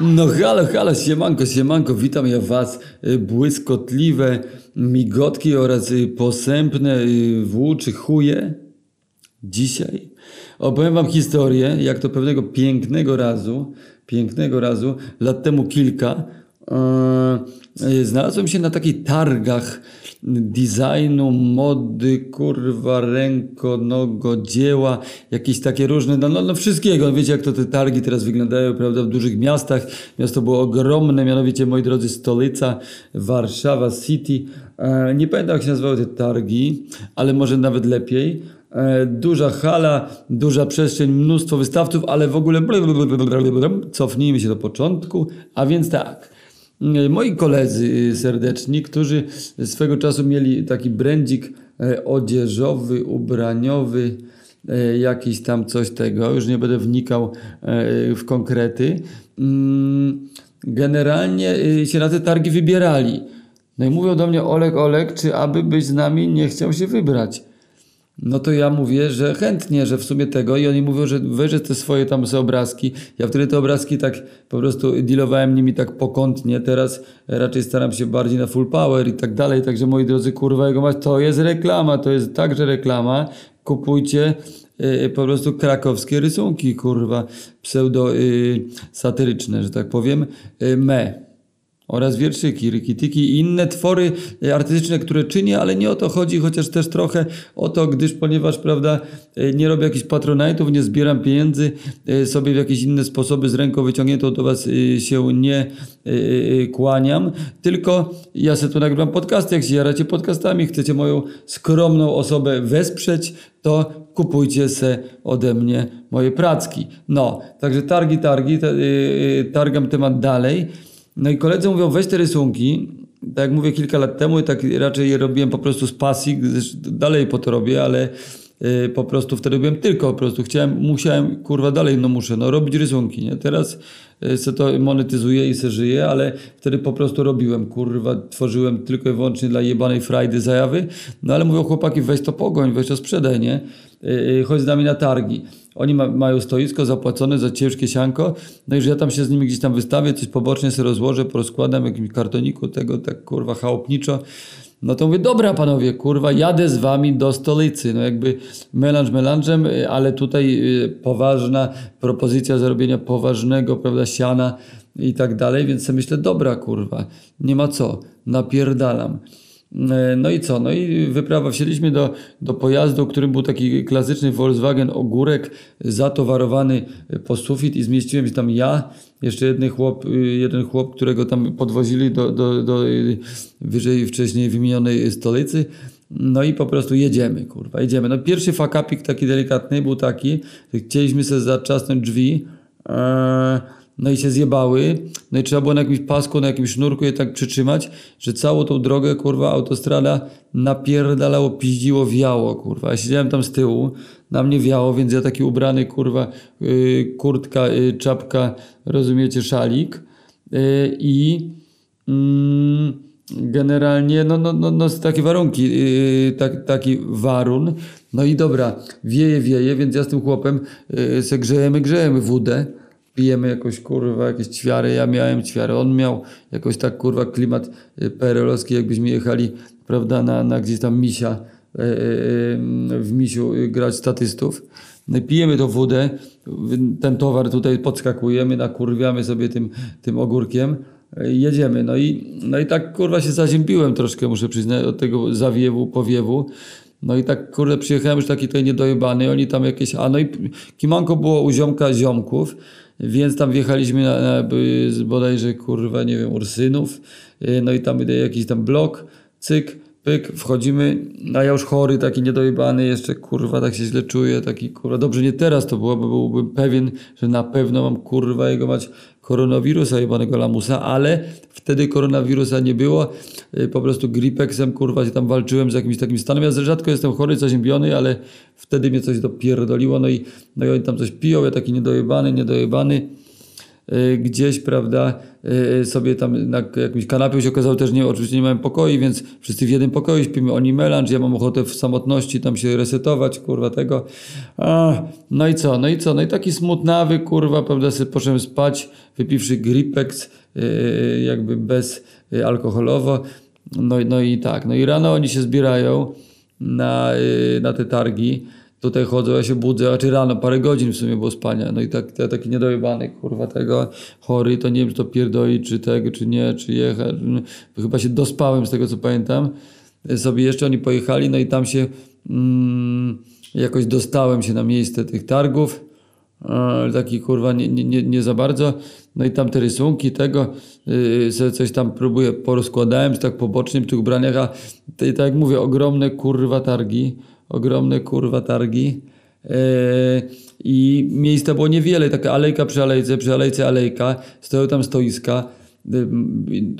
No halo, halo, siemanko, siemanko, witam ja was, y, błyskotliwe migotki oraz y, posępne y, włóczy chuje. Dzisiaj opowiem wam historię, jak to pewnego pięknego razu, pięknego razu, lat temu kilka, yy, znalazłem się na takich targach designu, mody, kurwa, rękonogodzieła, jakieś takie różne, no, no, no wszystkiego. Wiecie, jak to te targi teraz wyglądają, prawda, w dużych miastach. Miasto było ogromne, mianowicie, moi drodzy, stolica, Warszawa City. E, nie pamiętam, jak się nazywały te targi, ale może nawet lepiej. E, duża hala, duża przestrzeń, mnóstwo wystawców, ale w ogóle cofnijmy się do początku, a więc tak. E, moi koledzy serdeczni, którzy swego czasu mieli taki brandzik e, odzieżowy, ubraniowy, jakiś tam coś tego, już nie będę wnikał w konkrety, mm, generalnie się na te targi wybierali. No i mówią do mnie Olek, Olek, czy aby być z nami nie chciał się wybrać. No to ja mówię, że chętnie, że w sumie tego i oni mówią, że weź te swoje tam sobie obrazki. Ja wtedy te obrazki tak po prostu dealowałem nimi tak pokątnie, teraz raczej staram się bardziej na full power i tak dalej, także moi drodzy, kurwa, jego mać, to jest reklama, to jest także reklama, kupujcie yy, po prostu krakowskie rysunki, kurwa, pseudo yy, że tak powiem, yy, me oraz wierszyki, rykityki i inne twory e, artystyczne, które czynię, ale nie o to chodzi, chociaż też trochę o to, gdyż ponieważ, prawda, e, nie robię jakichś patronajtów, nie zbieram pieniędzy, e, sobie w jakieś inne sposoby z ręką wyciągniętą do Was się nie kłaniam, tylko ja sobie tu nagrywam podcasty, jak się jaracie podcastami, chcecie moją skromną osobę wesprzeć, to kupujcie se ode mnie moje pracki. No, także targi, targi, targam temat dalej. No i koledzy mówią, weź te rysunki, tak jak mówię kilka lat temu, tak raczej je robiłem po prostu z pasji, dalej po to robię, ale po prostu wtedy robiłem tylko po prostu. Chciałem, musiałem, kurwa, dalej no muszę, no robić rysunki, nie? Teraz y, se to monetyzuję i se żyję, ale wtedy po prostu robiłem, kurwa, tworzyłem tylko i wyłącznie dla jebanej frajdy zajawy, no ale mówią chłopaki, weź to pogoń, weź to sprzedaj, nie? Y, chodź z nami na targi. Oni ma, mają stoisko zapłacone za ciężkie sianko, no i że ja tam się z nimi gdzieś tam wystawię, coś pobocznie sobie rozłożę, porozkładam w jakimś kartoniku tego, tak kurwa chałupniczo. No to mówię, dobra panowie, kurwa, jadę z wami do stolicy. No jakby melanż melanżem, ale tutaj y, poważna propozycja zarobienia poważnego, prawda, siana i tak dalej, więc sobie myślę, dobra kurwa, nie ma co, napierdalam. E, no i co? No i wyprawa. Wsiedliśmy do, do pojazdu, którym był taki klasyczny Volkswagen Ogórek, zatowarowany po sufit i zmieściłem się tam ja, jeszcze jeden chłop, y, jeden chłop którego tam podwozili do, do, do wyżej wcześniej wymienionej stolicy. No i po prostu jedziemy, kurwa, jedziemy. No pierwszy fakapik taki delikatny był taki, że chcieliśmy sobie zatrzasnąć drzwi, eee, no i się zjebały, no i trzeba było na jakimś pasku, na jakimś sznurku je tak przytrzymać, że całą tą drogę, kurwa, autostrada napierdalało, piździło, wiało, kurwa. Ja siedziałem tam z tyłu, na mnie wiało, więc ja taki ubrany, kurwa, yy, kurtka, yy, czapka, rozumiecie, szalik yy, i mm, generalnie, no, no, no, no takie warunki, yy, tak, taki warun. No i dobra, wieje, wieje, więc ja z tym chłopem yy, se grzejemy, grzejemy wódę pijemy jakoś kurwa jakieś ćwiary, ja miałem ćwiary, on miał jakoś tak kurwa klimat y, perelowski, jakbyśmy jechali, prawda, na, na gdzieś tam misia, y, y, w misiu grać statystów. No pijemy tą wodę, ten towar tutaj podskakujemy, nakurwiamy sobie tym, tym ogórkiem, jedziemy. No i, no i tak kurwa się zaziębiłem troszkę, muszę przyznać, od tego zawiewu, powiewu. No i tak, kurde, przyjechałem już taki tutaj niedojebany, oni tam jakieś, a no i kimanko było u ziomka ziomków, więc tam wjechaliśmy na, na bodajże, kurwa, nie wiem, Ursynów, y, no i tam jakiś tam blok, cyk, pyk, wchodzimy, a ja już chory, taki niedojebany, jeszcze kurwa tak się źle czuję, taki kurwa, dobrze nie teraz to było, bo byłbym pewien, że na pewno mam kurwa jego mać koronawirusa jebanego lamusa, ale wtedy koronawirusa nie było, y, po prostu gripeksem kurwa się tam walczyłem z jakimś takim stanem, ja rzadko jestem chory, zaziębiony, ale wtedy mnie coś dopierdoliło, no i, no i oni tam coś piją, ja taki niedojebany, niedojebany, y, gdzieś, prawda, sobie tam na jakimś kanapie się okazało też nie, oczywiście nie mamy pokoi, więc wszyscy w jednym pokoju śpimy, oni melanż, ja mam ochotę w samotności tam się resetować, kurwa tego. A, no i co, no i co, no i taki smutnawy, kurwa, prawda, sobie poszedłem spać, wypiwszy Gripex, yy, jakby bez yy, alkoholowo, no, no i tak, no i rano oni się zbierają na, na te targi, tutaj chodzą, ja się budzę, a czy rano, parę godzin w sumie było spania, no i tak, ja taki niedojebany, kurwa, tego, chory, to nie wiem, czy to pierdoli, czy tego, czy nie, czy jechać, no, chyba się dospałem z tego, co pamiętam, sobie jeszcze oni pojechali, no i tam się mm, jakoś dostałem się na miejsce tych targów, ale taki kurwa nie, nie, nie, za bardzo. No i tam te rysunki tego, sobie coś tam próbuję, porozkładałem, tak pobocznie w tych ubraniach, a tak jak mówię, ogromne kurwa targi, ogromne kurwa targi. Yy, I miejsca było niewiele, taka alejka przy alejce, przy alejce alejka, stoją tam stoiska.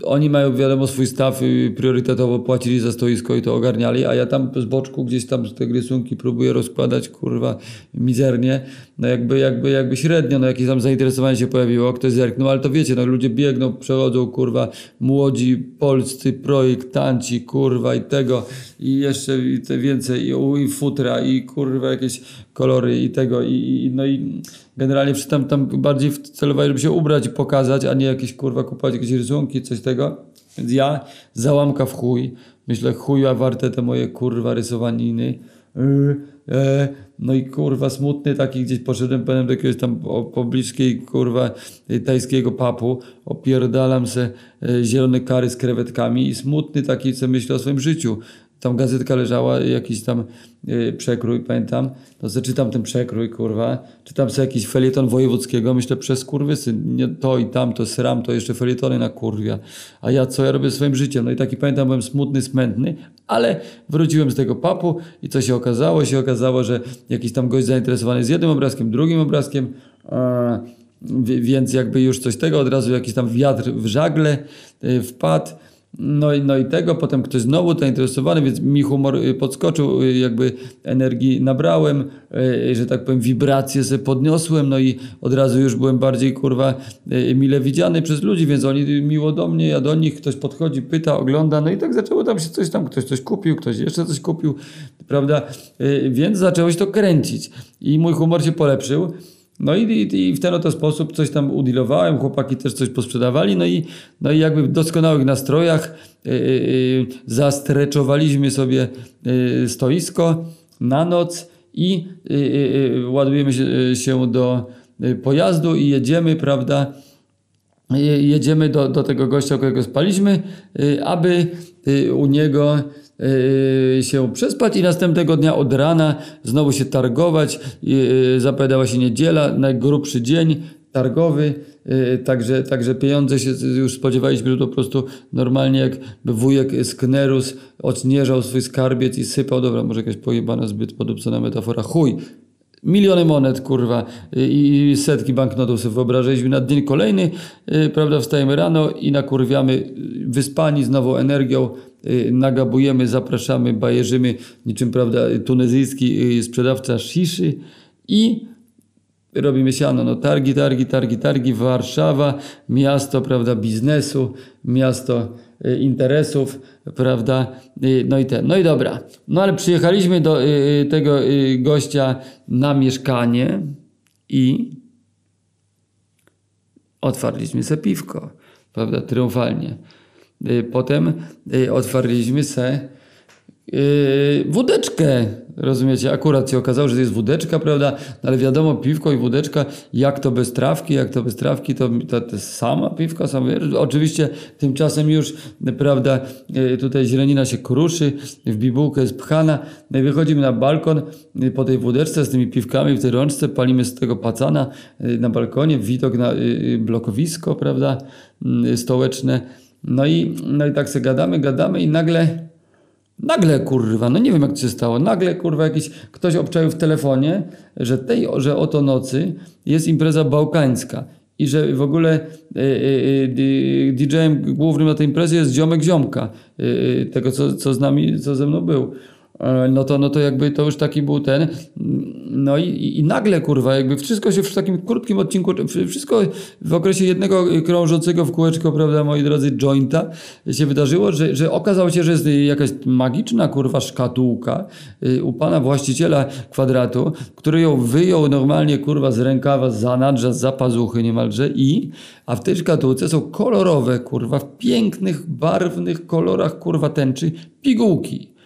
Oni mają wiadomo swój staw, priorytetowo płacili za stoisko i to ogarniali, a ja tam z boczku gdzieś tam te rysunki próbuję rozkładać, kurwa, mizernie. No jakby, jakby, jakby średnio, no jakieś tam zainteresowanie się pojawiło, ktoś zerknął, ale to wiecie, no ludzie biegną, przechodzą, kurwa, młodzi, polscy, projektanci, kurwa i tego i jeszcze i te więcej, i, i futra, i kurwa jakieś kolory i tego i, i no i generalnie wszyscy tam, tam bardziej celowali, żeby się ubrać i pokazać, a nie jakieś kurwa kupować jakieś rysunki, coś tego. Więc ja załamka w chuj, myślę chuja warte te moje kurwa rysowaniny. Yy, e, no i kurwa smutny taki gdzieś poszedłem pełnem do jakiegoś tam o- pobliskiej kurwa tajskiego papu, opierdalam se e, zielone kary z krewetkami i smutny taki co myślę o swoim życiu. Tam gazetka leżała, jakiś tam y, przekrój, pamiętam. To sobie ten przekrój, kurwa. Czytam sobie jakiś felieton wojewódzkiego, myślę, przez kurwysy, nie to i tamto, sram, to jeszcze felietony na kurwia. A ja co ja robię swoim życiem? No i taki pamiętam, byłem smutny, smętny, ale wróciłem z tego papu i co się okazało? Się okazało, że jakiś tam gość zainteresowany jest jednym obrazkiem, drugim obrazkiem, wi- więc jakby już coś tego, od razu jakiś tam wiatr w żagle y, wpadł. No i, no i tego, potem ktoś znowu zainteresowany, więc mi humor y, podskoczył, y, jakby energii nabrałem, y, że tak powiem wibracje sobie podniosłem, no i od razu już byłem bardziej kurwa mile widziany przez ludzi, więc oni miło do mnie, ja do nich, ktoś podchodzi, pyta, ogląda, no i tak zaczęło tam się coś tam, ktoś coś kupił, ktoś jeszcze coś kupił, prawda, więc zaczęło się to kręcić i mój humor się polepszył. No i, i, w ten oto sposób coś tam udilowałem, chłopaki też coś posprzedawali, no i, no i jakby w doskonałych nastrojach yy, yy, zastreczowaliśmy sobie yy, stoisko na noc i yy, yy, ładujemy się, się do pojazdu i jedziemy, prawda, Je- jedziemy do, do tego gościa, którego spaliśmy, y, aby y, u niego y, się przespać i następnego dnia od rana znowu się targować. Y, Zapowiadała się niedziela, najgrubszy dzień targowy, y, także, także pieniądze się już spodziewaliśmy, że po prostu normalnie jakby wujek z Knerus odśnieżał swój skarbiec i sypał, dobra, może jakaś pojebana zbyt podupcona metafora, chuj, miliony monet, kurwa, i setki banknotów sobie wyobrażaliśmy na dzień kolejny, yy, prawda, wstajemy rano i nakurwiamy, yy, wyspani z nową energią, yy, nagabujemy, zapraszamy, bajerzymy, niczym, prawda, tunezyjski sprzedawca shiszy i robimy siano, no targi, targi, targi, targi, Warszawa, miasto, prawda, biznesu, miasto y, interesów, prawda, y, no i ten, no i dobra, no ale przyjechaliśmy do y, tego y, gościa na mieszkanie i otwarliśmy se piwko, prawda, triumfalnie. Y, Potem y, otwarliśmy se Yy, wódeczkę, rozumiecie? Akurat się okazało, że to jest wódeczka, prawda? No ale wiadomo, piwko i wódeczka, jak to bez trawki, jak to bez trawki, to, to, to sama piwka, sama, oczywiście tymczasem już, prawda, yy, tutaj źrenina się kruszy, w bibułkę jest pchana, i wychodzimy na balkon yy, po tej wódeczce z tymi piwkami w tej rączce, palimy z tego pacana yy, na balkonie, widok na yy, blokowisko, prawda, yy, stołeczne, no i, no i tak sobie gadamy, gadamy i nagle Nagle kurwa, no nie wiem jak to się stało, nagle kurwa jakiś ktoś obczaił w telefonie, że tej, że oto nocy jest impreza bałkańska i że w ogóle y, y, y, DJ-em głównym na tej imprezie jest ziomek ziomka, y, tego co, co z nami, co ze mną był. E, no to, no to jakby to już taki był ten. No i, i nagle, kurwa, jakby wszystko się w takim krótkim odcinku, wszystko w okresie jednego krążącego w kółeczko, prawda, moi drodzy, jointa się wydarzyło, że, że okazało się, że jest jakaś magiczna, kurwa, szkatułka y, u pana właściciela kwadratu, który ją wyjął normalnie, kurwa, z rękawa, z zanadrza, z zapazuchy niemalże i, a w tej szkatułce są kolorowe, kurwa, w pięknych, barwnych kolorach, kurwa, tęczy, pigułki.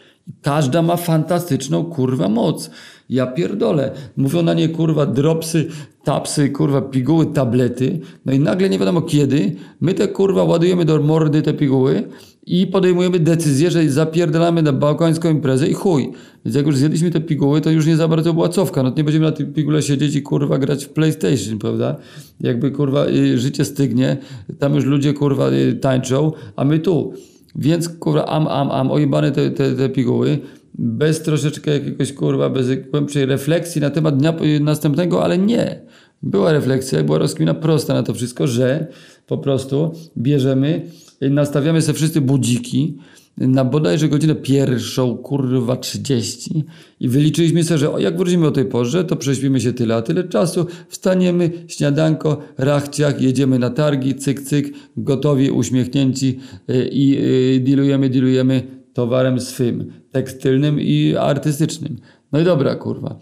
Każda ma fantastyczną kurwa moc. Ja pierdolę. Mówią na nie kurwa dropsy, tapsy, kurwa piguły, tablety. No i nagle nie wiadomo kiedy my te kurwa ładujemy do mordy te piguły i podejmujemy decyzję, że zapierdalamy na bałkańską imprezę i chuj. Więc jak już zjedliśmy te piguły, to już nie za bardzo była cofka. No nie będziemy na tej pigule siedzieć i kurwa grać w PlayStation, prawda? Jakby kurwa y, życie stygnie, tam już ludzie kurwa y, tańczą, a my tu. Więc kurwa, am, am, am, ojebane te, te, te piguły, bez troszeczkę jakiegoś kurwa, bez głębszej refleksji na temat dnia następnego, ale nie. Była refleksja, była rozkmina prosta na to wszystko, że po prostu bierzemy, nastawiamy sobie wszyscy budziki, na bodajże godzinę pierwszą, kurwa 30 i wyliczyliśmy sobie, że jak wrócimy o tej porze, to prześpimy się tyle, a tyle czasu, wstaniemy, śniadanko, rachciach, jedziemy na targi, cyk, cyk, gotowi, uśmiechnięci y, i y, dealujemy, dealujemy towarem swym, tekstylnym i artystycznym. No i dobra, kurwa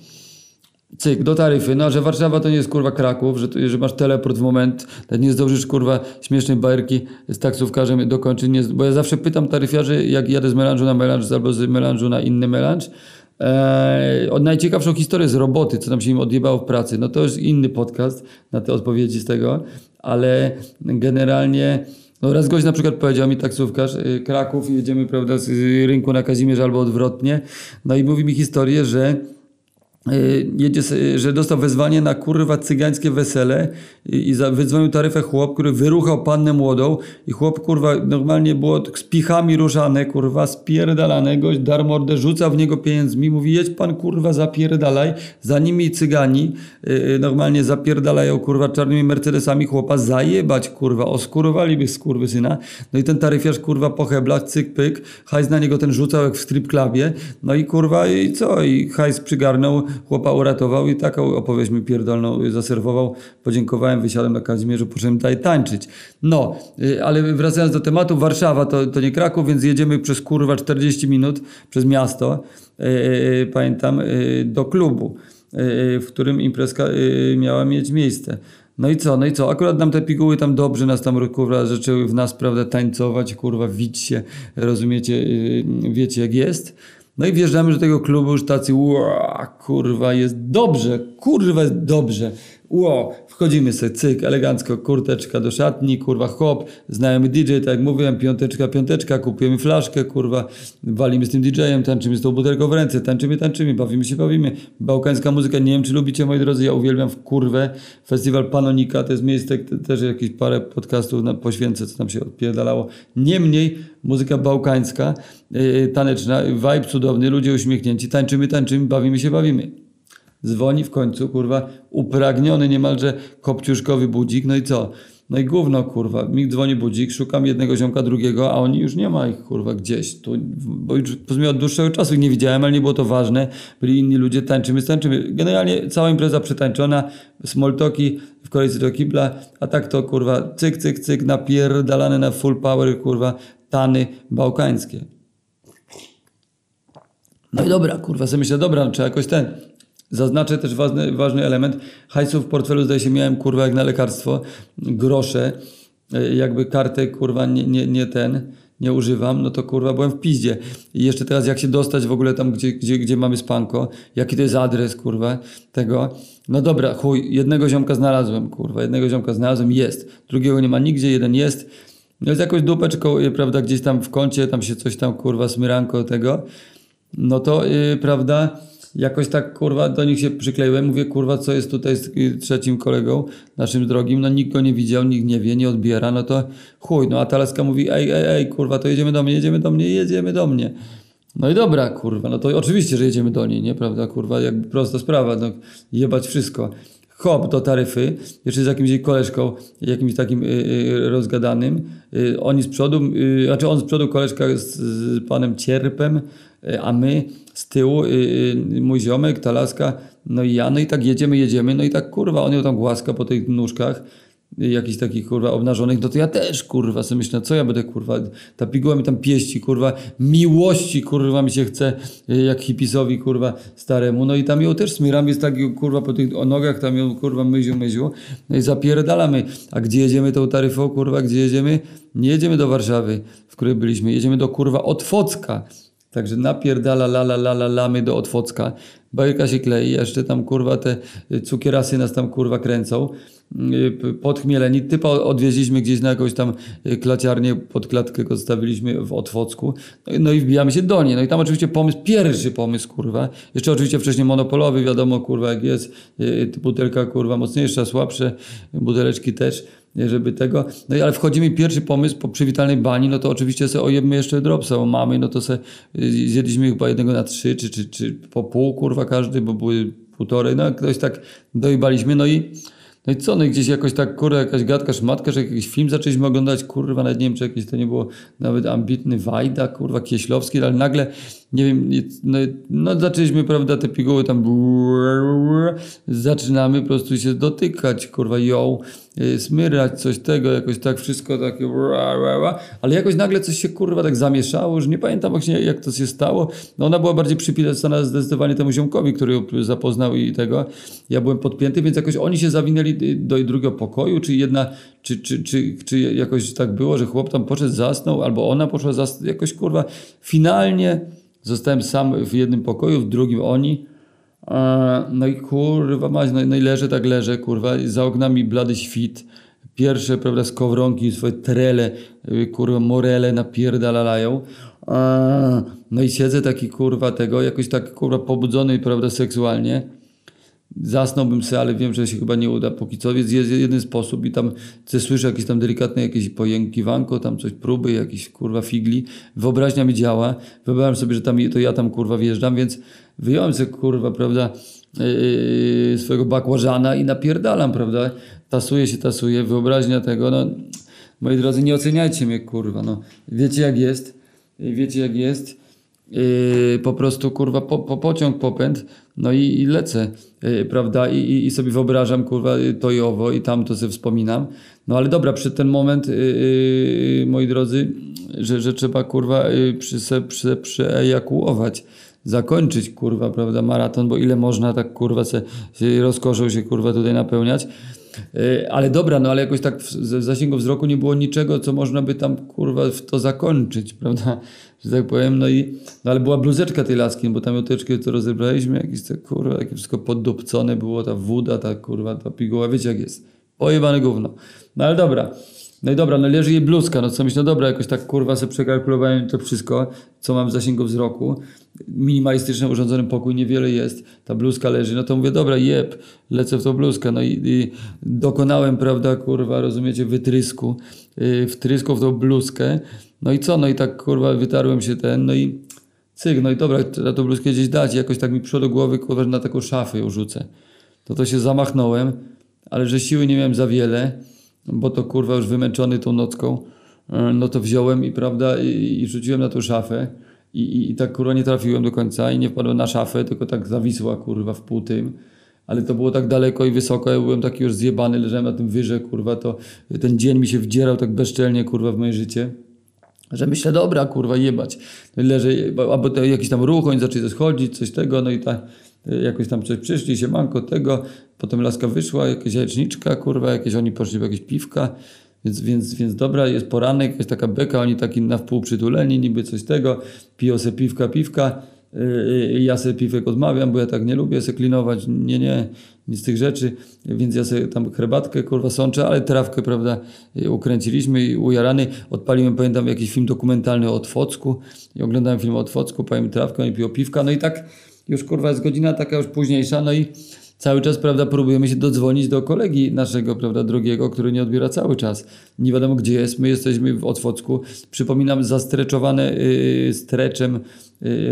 cyk, do taryfy, no, że Warszawa to nie jest kurwa Kraków, że, że masz teleport w moment, nie zdążysz kurwa śmiesznej bajerki z taksówkarzem dokończyć, nie, bo ja zawsze pytam taryfiarzy, jak jadę z melanżu na melanż albo z melanżu na inny melanż, Eee, najciekawszą historię z roboty, co nam się im odjebało w pracy, no to już inny podcast na te odpowiedzi z tego, ale generalnie no raz gość na przykład powiedział mi taksówkarz, yy, Kraków, jedziemy prawda z rynku na Kazimierz albo odwrotnie, no i mówi mi historię, że jedzie, że dostał wezwanie na kurwa cygańskie wesele i, i wydzwonił taryfę chłop, który wyruchał pannę młodą i chłop kurwa normalnie było z pichami ruszane, kurwa spierdalane, gość dar mordę, rzuca w niego pieniędzmi, mówi jedź pan kurwa zapierdalaj, za nimi cygani yy, normalnie zapierdalają kurwa czarnymi mercedesami chłopa, zajebać kurwa, oskurowaliby skurwy syna, no i ten taryfiarz kurwa po heblach, cyk pyk, hajs na niego ten rzucał jak w strip no i kurwa i co, i hajs przygarnął chłopa uratował i taką opowieść mi pierdolną zaserwował. Podziękowałem, wysiadłem na Kazimierzu, poszedłem tutaj tańczyć. No, y, ale wracając do tematu, Warszawa to, to nie Kraków, więc jedziemy przez kurwa 40 minut przez miasto, yy, pamiętam, yy, do klubu, yy, w którym imprezka miała mieć miejsce. No i co, no i co? Akurat nam te piguły tam dobrze nas tam kurwa zaczęły w nas, prawda, tańcować, kurwa, wić się, rozumiecie, wiecie jak jest. No i wjeżdżamy do tego klubu już tacy, kurwa, jest dobrze, kurwa, jest dobrze. Ło, wchodzimy sobie, cyk, elegancko, kurteczka do szatni, kurwa, hop, znajomy DJ, tak jak mówiłem, piąteczka, piąteczka, kupujemy flaszkę, kurwa, walimy z tym DJ-em, tańczymy z tą butelką w ręce, tańczymy, tańczymy, bawimy się, bawimy. Bałkańska muzyka, nie wiem, czy lubicie, moi drodzy, ja uwielbiam w kurwę. Festiwal Panonika, to jest miejsce, też jakieś parę podcastów na, poświęcę, co tam się odpierdalało. Niemniej, muzyka bałkańska, yy, taneczna, vibe cudowny, ludzie uśmiechnięci, tańczymy, tańczymy, bawimy się, bawimy. Dzwoni w końcu, kurwa, upragniony niemalże kopciuszkowy budzik, no i co? No i gówno, kurwa, mi dzwoni budzik, szukam jednego ziomka, drugiego, a oni już nie ma ich, kurwa, gdzieś. Tu, bo już od dłuższego czasu ich nie widziałem, ale nie było to ważne. Byli inni ludzie, tańczymy, tańczymy. Generalnie cała impreza przetańczona, smoltoki w kolejce do kibla, a tak to, kurwa, cyk, cyk, cyk, napierdalane na full power, kurwa, tany bałkańskie. No i dobra, kurwa, sobie myślę, dobra, trzeba jakoś ten Zaznaczę też ważny, ważny element. Hajsu w portfelu zdaje się miałem kurwa jak na lekarstwo, grosze, e, jakby kartę kurwa nie, nie, nie ten, nie używam, no to kurwa byłem w piździe. I jeszcze teraz jak się dostać w ogóle tam, gdzie, gdzie, gdzie mamy spanko, jaki to jest adres kurwa tego. No dobra, chuj, jednego ziomka znalazłem kurwa, jednego ziomka znalazłem, jest. Drugiego nie ma nigdzie, jeden jest. No jest jakąś dupeczką, prawda, gdzieś tam w kącie, tam się coś tam kurwa smyranko tego. No to, yy, prawda jakoś tak kurwa do nich się przykleiłem, mówię kurwa co jest tutaj z trzecim kolegą naszym drogim, no nikt go nie widział, nikt nie wie, nie odbiera, no to chuj, no a Talaska mówi ej, ej, ej kurwa to jedziemy do mnie, jedziemy do mnie, jedziemy do mnie. No i dobra, kurwa, no to oczywiście, że jedziemy do niej, nie, prawda, kurwa, jakby prosta sprawa, no jebać wszystko. Hop do taryfy, jeszcze z jakimś jej koleżką, jakimś takim y, y, rozgadanym. Y, oni z przodu, y, znaczy on z przodu, koleżka z, z panem Cierpem, a my z tyłu, y, y, mój ziomek, ta laska, no i ja, no i tak jedziemy, jedziemy, no i tak kurwa, on ją tam głaska po tych nóżkach, jakichś takich kurwa obnażonych, no to ja też kurwa sobie myślę, co ja będę kurwa, ta piguła mi tam pieści kurwa, miłości kurwa mi się chce, y, jak hipisowi kurwa staremu, no i tam ją też smyram, jest tak kurwa po tych nogach, tam ją kurwa myziu, myziu, no i zapierdalamy, a gdzie jedziemy tą taryfą kurwa, gdzie jedziemy? Nie jedziemy do Warszawy, w której byliśmy, jedziemy do kurwa Otwocka, Także napierdala la la la la lamy do Otwocka. Bajka się klei, jeszcze tam kurwa te cukierasy nas tam kurwa kręcą. Yy, Podchmieleni. Typa odwieźliśmy gdzieś na jakąś tam yy, klaciarnię, pod klatkę go zostawiliśmy w Otwocku. No i, no i wbijamy się do niej. No i tam oczywiście pomysł, pierwszy pomysł kurwa. Jeszcze oczywiście wcześniej monopolowy, wiadomo kurwa jak jest. Butelka kurwa mocniejsza, słabsze. Buteleczki też żeby tego. No ale wchodzi mi pierwszy pomysł po przywitalnej bani, no to oczywiście sobie ojebmy jeszcze dropsa, bo mamy, no to se y, zjedliśmy chyba jednego na trzy, czy, czy, czy po pół, kurwa, każdy, bo były półtorej, no ktoś tak dojebaliśmy, no i no i co, no i gdzieś jakoś tak, kurwa, jakaś gadka, szmatka, że jakiś film zaczęliśmy oglądać, kurwa, nawet nie wiem, czy to nie było nawet ambitny Wajda, kurwa, Kieślowski, ale nagle, nie wiem, no, no zaczęliśmy, prawda, te piguły tam zaczynamy po prostu się dotykać, kurwa, ją, smyrać coś tego, jakoś tak wszystko takie ale jakoś nagle coś się, kurwa, tak zamieszało, już nie pamiętam właśnie, jak to się stało, no ona była bardziej przypisana zdecydowanie temu ziomkowi, który ją zapoznał i tego, ja byłem podpięty, więc jakoś oni się zawinęli do drugiego pokoju, czy jedna, czy, czy, czy, czy jakoś tak było, że chłop tam poszedł, zasnął, albo ona poszła zasnąć, jakoś kurwa, finalnie zostałem sam w jednym pokoju, w drugim oni, no i kurwa mać, no, no i leżę, tak leżę, kurwa, za oknami blady świt, pierwsze, prawda, skowronki, swoje trele, y, kurwa, morele napierdalają, no i siedzę taki, kurwa, tego, jakoś tak, kurwa, pobudzony, prawda, seksualnie, Zasnąłbym sobie, ale wiem, że się chyba nie uda póki co, więc jest jeden sposób i tam słyszę jakieś tam delikatne jakieś pojękiwanko, tam coś próby, jakieś kurwa figli. Wyobraźnia mi działa. Wyobrażam sobie, że tam to ja tam kurwa wjeżdżam, więc wyjąłem sobie kurwa, prawda, yy, swojego bakłażana i napierdalam, prawda. Tasuje się, tasuje. Wyobraźnia tego, no moi drodzy, nie oceniajcie mnie kurwa, no. Wiecie jak jest, wiecie jak jest. Yy, po prostu kurwa po, po pociąg popęd, no i, i lecę, yy, prawda? I, I, sobie wyobrażam kurwa to i owo i tam to sobie wspominam. No ale dobra, przy ten moment, yy, moi drodzy, że, że trzeba kurwa yy, przy, se, przy, przyejakułować zakończyć, kurwa, prawda, maraton, bo ile można tak, kurwa, se, se rozkoszą się, kurwa, tutaj napełniać. Yy, ale dobra, no ale jakoś tak w zasięgu wzroku nie było niczego, co można by tam, kurwa, w to zakończyć, prawda, że tak powiem, no i, no ale była bluzeczka tej laski, bo tam mioteczkę to rozebraliśmy, jakieś te, kurwa, jakieś wszystko poddupcone było, ta woda, ta, kurwa, ta piguła, wiecie jak jest, pojebane gówno. No ale dobra, no i dobra, no leży jej bluzka, no co myślę, no dobra, jakoś tak kurwa sobie przekalkulowałem to wszystko, co mam w zasięgu wzroku. Minimalistyczny urządzony pokój, niewiele jest, ta bluzka leży, no to mówię, dobra, jeb, lecę w tą bluzkę, no i, i dokonałem, prawda, kurwa, rozumiecie, wytrysku, yy, wtrysku w tą bluzkę, no i co, no i tak kurwa wytarłem się ten, no i cyk, no i dobra, trzeba tą bluzkę gdzieś dać, jakoś tak mi przyszło do głowy, kurwa, że na taką szafę ją rzucę. To to się zamachnąłem, ale że siły nie miałem za wiele, bo to kurwa już wymęczony tą nocką, e, no to wziąłem i prawda, i, i rzuciłem na tą szafę i, i, i tak kurwa nie trafiłem do końca i nie wpadłem na szafę, tylko tak zawisła kurwa w pół tym. Ale to było tak daleko i wysoko, ja byłem taki już zjebany, leżałem na tym wyże, kurwa, to ten dzień mi się wdzierał tak bezczelnie, kurwa, w moje życie że myślę, dobra, kurwa, jebać. No leży, albo to jakiś tam ruch, oni zaczęli schodzić, coś tego, no i tak jakoś tam coś przyszli, się manko tego, potem laska wyszła, jakaś jajeczniczka, kurwa, jakieś oni poszli w jakieś piwka, więc, więc, więc dobra, jest poranek, jakaś taka beka, oni taki na wpół przytuleni, niby coś tego, piją se piwka, piwka, ja sobie piwek odmawiam, bo ja tak nie lubię se klinować, nie, nie, nic z tych rzeczy, więc ja sobie tam herbatkę, kurwa, sączę, ale trawkę, prawda, ukręciliśmy i ujarany, odpaliłem, pamiętam, jakiś film dokumentalny o Otwocku i oglądałem film o Otwocku, paliłem trawkę, i piło piwka, no i tak już, kurwa, jest godzina taka już późniejsza, no i cały czas, prawda, próbujemy się dodzwonić do kolegi naszego, prawda, drugiego, który nie odbiera cały czas. Nie wiadomo, gdzie jest. My jesteśmy w Otwocku. Przypominam, zastreczowane yy, streczem y,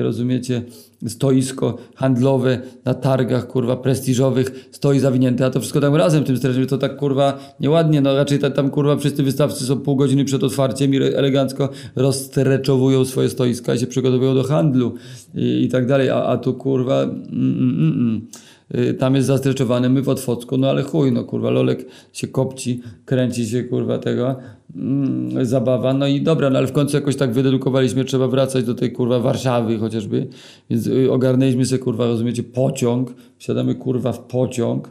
rozumiecie, stoisko handlowe na targach, kurwa, prestiżowych, stoi zawinięte, a to wszystko tam razem tym stresie, to tak, kurwa, nieładnie, no raczej ta- tam, kurwa, wszyscy wystawcy są pół godziny przed otwarciem i elegancko rozstreczowują swoje stoiska i się przygotowują do handlu i, i tak dalej, a, a tu, kurwa, mm, mm, mm, mm. Y, tam jest zastreczowany, my w Otwocku, no ale chuj, no kurwa, Lolek się kopci, kręci się, kurwa, tego, mm, zabawa, no i dobra, no ale w końcu jakoś tak wydedukowaliśmy, trzeba wracać do tej, kurwa, Warszawy chociażby, więc y, ogarnęliśmy sobie, kurwa, rozumiecie, pociąg, wsiadamy, kurwa, w pociąg,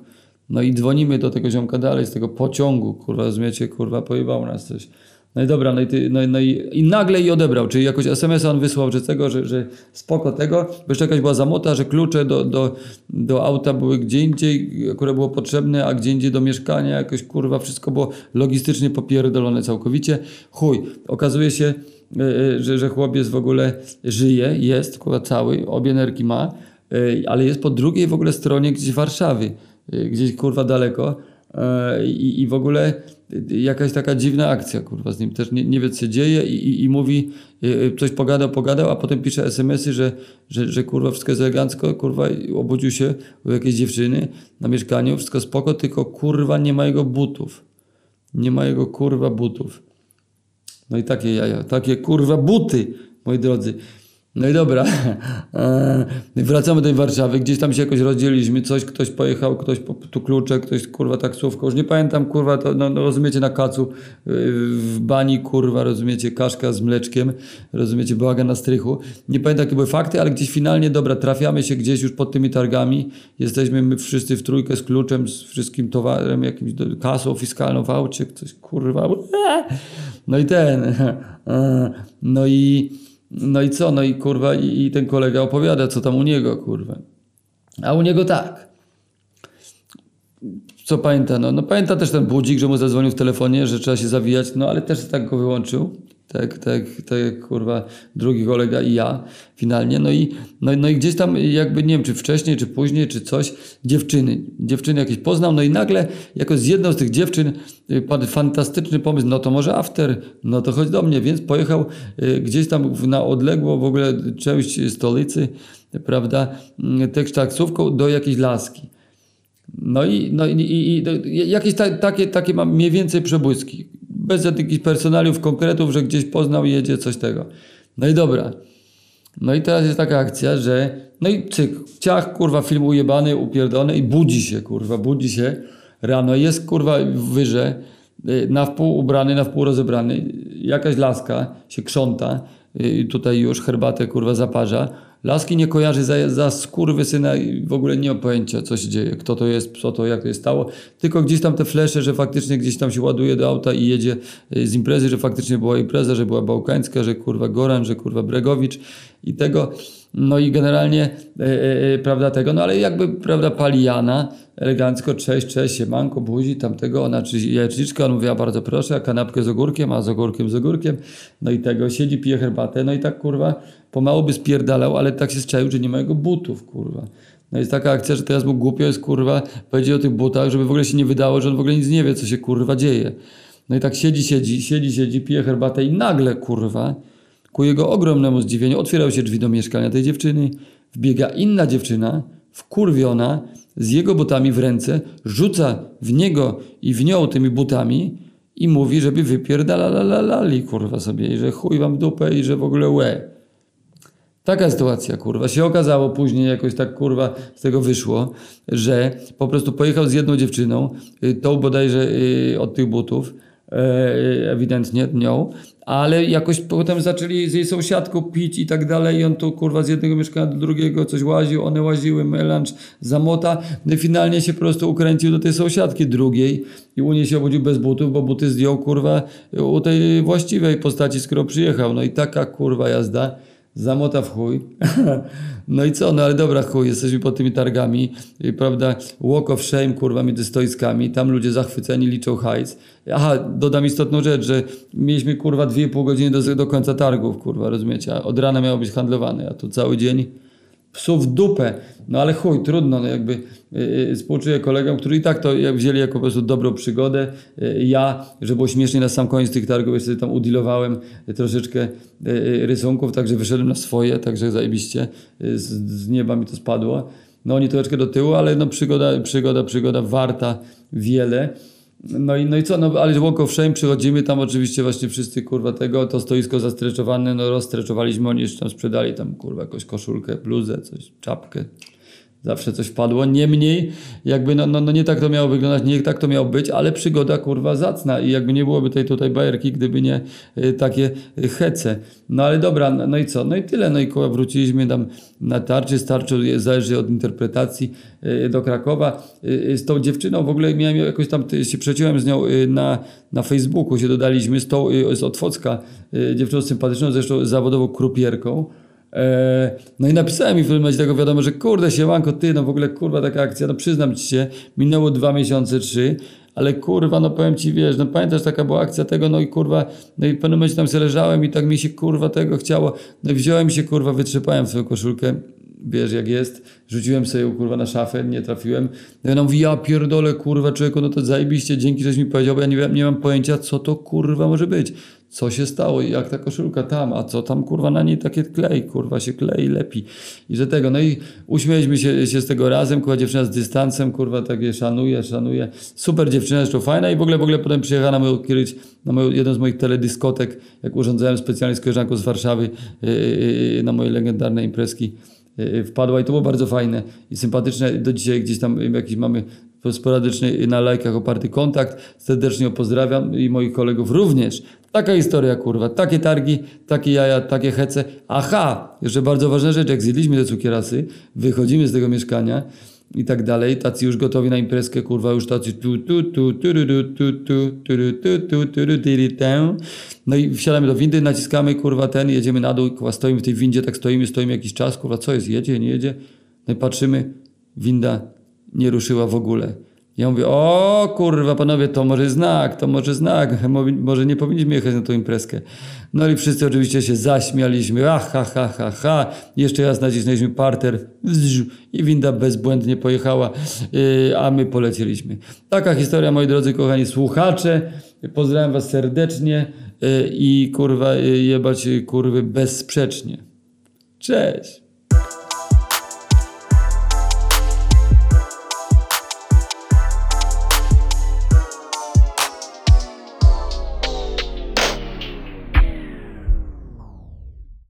no i dzwonimy do tego ziomka dalej z tego pociągu, kurwa, rozumiecie, kurwa, pojebało nas coś. No i dobra, no i, ty, no, no i, i nagle i odebrał, czyli jakoś SMS-a on wysłał, że tego, że, że spoko tego, bo jeszcze jakaś była zamota, że klucze do, do, do auta były gdzie indziej, które było potrzebne, a gdzie indziej do mieszkania, jakoś kurwa, wszystko było logistycznie popierdolone całkowicie. Chuj, okazuje się, e, e, że, że chłopiec w ogóle żyje, jest, kurwa, cały, obie nerki ma, e, ale jest po drugiej w ogóle stronie gdzieś Warszawy, e, gdzieś kurwa daleko i, i w ogóle jakaś taka dziwna akcja, kurwa, z nim też nie, nie wie, co się dzieje i, i, i mówi, y, y, coś pogadał, pogadał, a potem pisze SMS-y, że, że, że kurwa wszystko jest elegancko, kurwa obudził się u jakiejś dziewczyny na mieszkaniu, wszystko spoko, tylko kurwa nie ma jego butów. Nie ma jego kurwa butów. No i takie jaja, takie kurwa buty, moi drodzy. No i dobra, Eee, wracamy do Warszawy, gdzieś tam się jakoś rozdzieliliśmy, coś, ktoś pojechał, ktoś tu klucze, ktoś kurwa taksówką, już nie pamiętam kurwa, to no, no rozumiecie na kacu, yy, w bani kurwa, rozumiecie, kaszka z mleczkiem, rozumiecie, bałagan na strychu. Nie pamiętam jakie były fakty, ale gdzieś finalnie, dobra, trafiamy się gdzieś już pod tymi targami, jesteśmy my wszyscy w trójkę z kluczem, z wszystkim towarem, jakimś do- kasą fiskalną w aucie, ktoś kurwa, no i ten, Eee, no i no i co? No i kurwa, i, i ten kolega opowiada, co tam u niego, kurwa. A u niego tak. Co pamięta? No, no pamięta też ten budzik, że mu zadzwonił w telefonie, że trzeba się zawijać, no ale też tak go wyłączył. Tak, tak, tak jak kurwa drugi kolega i ja finalnie. No i, no, no i gdzieś tam jakby nie wiem, czy wcześniej, czy później, czy coś, dziewczyny. Dziewczyny jakieś poznał, no i nagle jako z jedną z tych dziewczyn y, padł fantastyczny pomysł, no to może after, no to chodź do mnie, więc pojechał y, gdzieś tam na odległą w ogóle część stolicy, prawda, y, też taksówką do jakiejś laski. No i, no i, i, i jakieś ta, takie, takie mam mniej więcej przebłyski. Bez jakichś personaliów, konkretów, że gdzieś poznał i jedzie coś tego. No i dobra. No i teraz jest taka akcja, że no i cyk, ciach, kurwa, film ujebany, upierdolony i budzi się, kurwa, budzi się rano. Jest, kurwa, w wyrze, y, na wpół ubrany, na wpół rozebrany. Jakaś laska się krząta, y, tutaj już herbatę, kurwa, zaparza. Laski nie kojarzy za, za syna i w ogóle nie ma pojęcia, co się dzieje, kto to jest, co to, jak to się stało. Tylko gdzieś tam te flesze, że faktycznie gdzieś tam się ładuje do auta i jedzie y, z imprezy, że faktycznie była impreza, że była Bałkańska, że kurwa Goran, że kurwa Bregowicz i tego. No i generalnie, e, e, e, prawda, tego, no ale jakby, prawda, pali Jana, elegancko, cześć, cześć, siemanko, buzi, tamtego, ona czy jajeczniczka, on mówi, a bardzo proszę, a kanapkę z ogórkiem, a z ogórkiem, z ogórkiem, no i tego, siedzi, pije herbatę, no i tak, kurwa, pomału by spierdalał, ale tak się zczaił, że nie ma jego butów, kurwa. No jest taka akcja, że teraz mu głupio jest, kurwa, powiedzieć o tych butach, żeby w ogóle się nie wydało, że on w ogóle nic nie wie, co się, kurwa, dzieje. No i tak siedzi, siedzi, siedzi, siedzi, pije herbatę i nagle, kurwa, Ku jego ogromnemu zdziwieniu otwierały się drzwi do mieszkania tej dziewczyny. Wbiega inna dziewczyna, wkurwiona, z jego butami w ręce, rzuca w niego i w nią tymi butami i mówi, żeby wypierdalali kurwa sobie i że chuj wam dupę i że w ogóle łe. Taka sytuacja, kurwa. Się okazało później, jakoś tak, kurwa, z tego wyszło, że po prostu pojechał z jedną dziewczyną, y, tą bodajże y, od tych butów, ewidentnie nią, ale jakoś potem zaczęli z jej sąsiadką pić i tak dalej i on tu, kurwa, z jednego mieszkania do drugiego coś łaził, one łaziły, melanż, zamota, no finalnie się po prostu ukręcił do tej sąsiadki drugiej i u niej się obudził bez butów, bo buty zdjął, kurwa, u tej właściwej postaci, skoro przyjechał. No i taka, kurwa, jazda. Zamota w chuj. No i co? No ale dobra, chuj, jesteśmy pod tymi targami, prawda? Walk of shame, kurwa, między stoiskami. Tam ludzie zachwyceni liczą hajs. Aha, dodam istotną rzecz, że mieliśmy, kurwa, 2,5 godziny do, do końca targów, kurwa, rozumiecie? Od rana miało być handlowane, a tu cały dzień psów w dupę. No ale chuj, trudno, no jakby yy, współczuję kolegom, którzy i tak to wzięli jako po prostu dobrą przygodę. Yy, ja, że było śmiesznie na sam koniec tych targów, jeszcze tam udilowałem troszeczkę yy, rysunków, także wyszedłem na swoje, także zajebiście, yy, z, z nieba mi to spadło. No oni troszeczkę do tyłu, ale no przygoda, przygoda, przygoda warta wiele. No i, no i co, no ale Walk of Shame przychodzimy, tam oczywiście właśnie wszyscy kurwa tego, to stoisko zastreczowane, no rozstreczowaliśmy, oni jeszcze tam sprzedali tam kurwa jakąś koszulkę, bluzę, coś, czapkę. Zawsze coś wpadło. Niemniej, jakby no, no, no nie tak to miało wyglądać, nie tak to miało być, ale przygoda kurwa zacna i jakby nie byłoby tej tutaj bajerki, gdyby nie y, takie y, hece. No ale dobra, no, no i co? No i tyle. No i kurwa wróciliśmy tam na tarczy, starczy, zależy od interpretacji y, do Krakowa. Y, y, z tą dziewczyną w ogóle miałem jakoś tam, y, się przeciąłem z nią y, na, na Facebooku, się dodaliśmy z tą, y, z Otwocka, y, dziewczyną sympatyczną, zresztą zawodową krupierką. E, No i napisałem mi w pewnym momencie tego wiadomo, że kurde siemanko, ty, no w ogóle kurwa taka akcja, no przyznam ci się, minęło dwa miesiące, trzy, ale kurwa, no powiem ci, wiesz, no pamiętasz, taka była akcja tego, no i kurwa, no i w pewnym momencie tam sobie leżałem i tak mi się kurwa tego chciało, no i wziąłem się kurwa, wytrzepałem swoją koszulkę, wiesz jak jest, rzuciłem sobie kurwa na szafę, nie trafiłem, no i ona mówi, ja pierdolę kurwa człowieku, no to zajebiście, dzięki, żeś mi powiedział, bo ja nie, nie mam pojęcia, co to kurwa może być, co się stało jak ta koszulka tam, a co tam kurwa na niej takie klej, kurwa się klei, lepi. I że tego, no i uśmieliśmy się, się z tego razem, kurwa dziewczyna z dystansem, kurwa takie szanuje, szanuje, super dziewczyna, zresztą fajna i w ogóle, w ogóle potem przyjechała na moją kiedyś, na moją, jedną z moich teledyskotek, jak urządzałem specjalnie z koleżanką z Warszawy yy, yy, na moje legendarne imprezki, wpadła i to było bardzo fajne i sympatyczne. Do dzisiaj gdzieś tam jakiś mamy sporadyczny na lajkach oparty kontakt. Serdecznie pozdrawiam i moich kolegów również. Taka historia, kurwa. Takie targi, takie jaja, takie hece. Aha, jeszcze bardzo ważna rzecz, jak zjedliśmy te cukierasy, wychodzimy z tego mieszkania i tak dalej, tacy już gotowi na imprezkę, kurwa, już tacy tu, tu, tu, tu, tu, tu, tu, tu, tu, tu, tu, tu, tu, tu, tu. No i wsiadamy do windy, naciskamy, kurwa, ten, jedziemy na dół, kurwa, stoimy w tej windzie, tak stoimy, stoimy jakiś czas, kurwa, co jest, jedzie, nie jedzie? No i patrzymy, winda nie ruszyła w ogóle. Ja mówię, o kurwa, panowie, to może znak, to może znak, Mo- może nie powinniśmy jechać na tą imprezkę. No i wszyscy oczywiście się zaśmialiśmy, ah, ha, ha, ha, ha. Jeszcze raz nacisnęliśmy parter i winda bezbłędnie pojechała, yy, a my polecieliśmy. Taka historia, moi drodzy, kochani słuchacze. Pozdrawiam was serdecznie yy, i kurwa, yy, jebać kurwy bezsprzecznie. Cześć!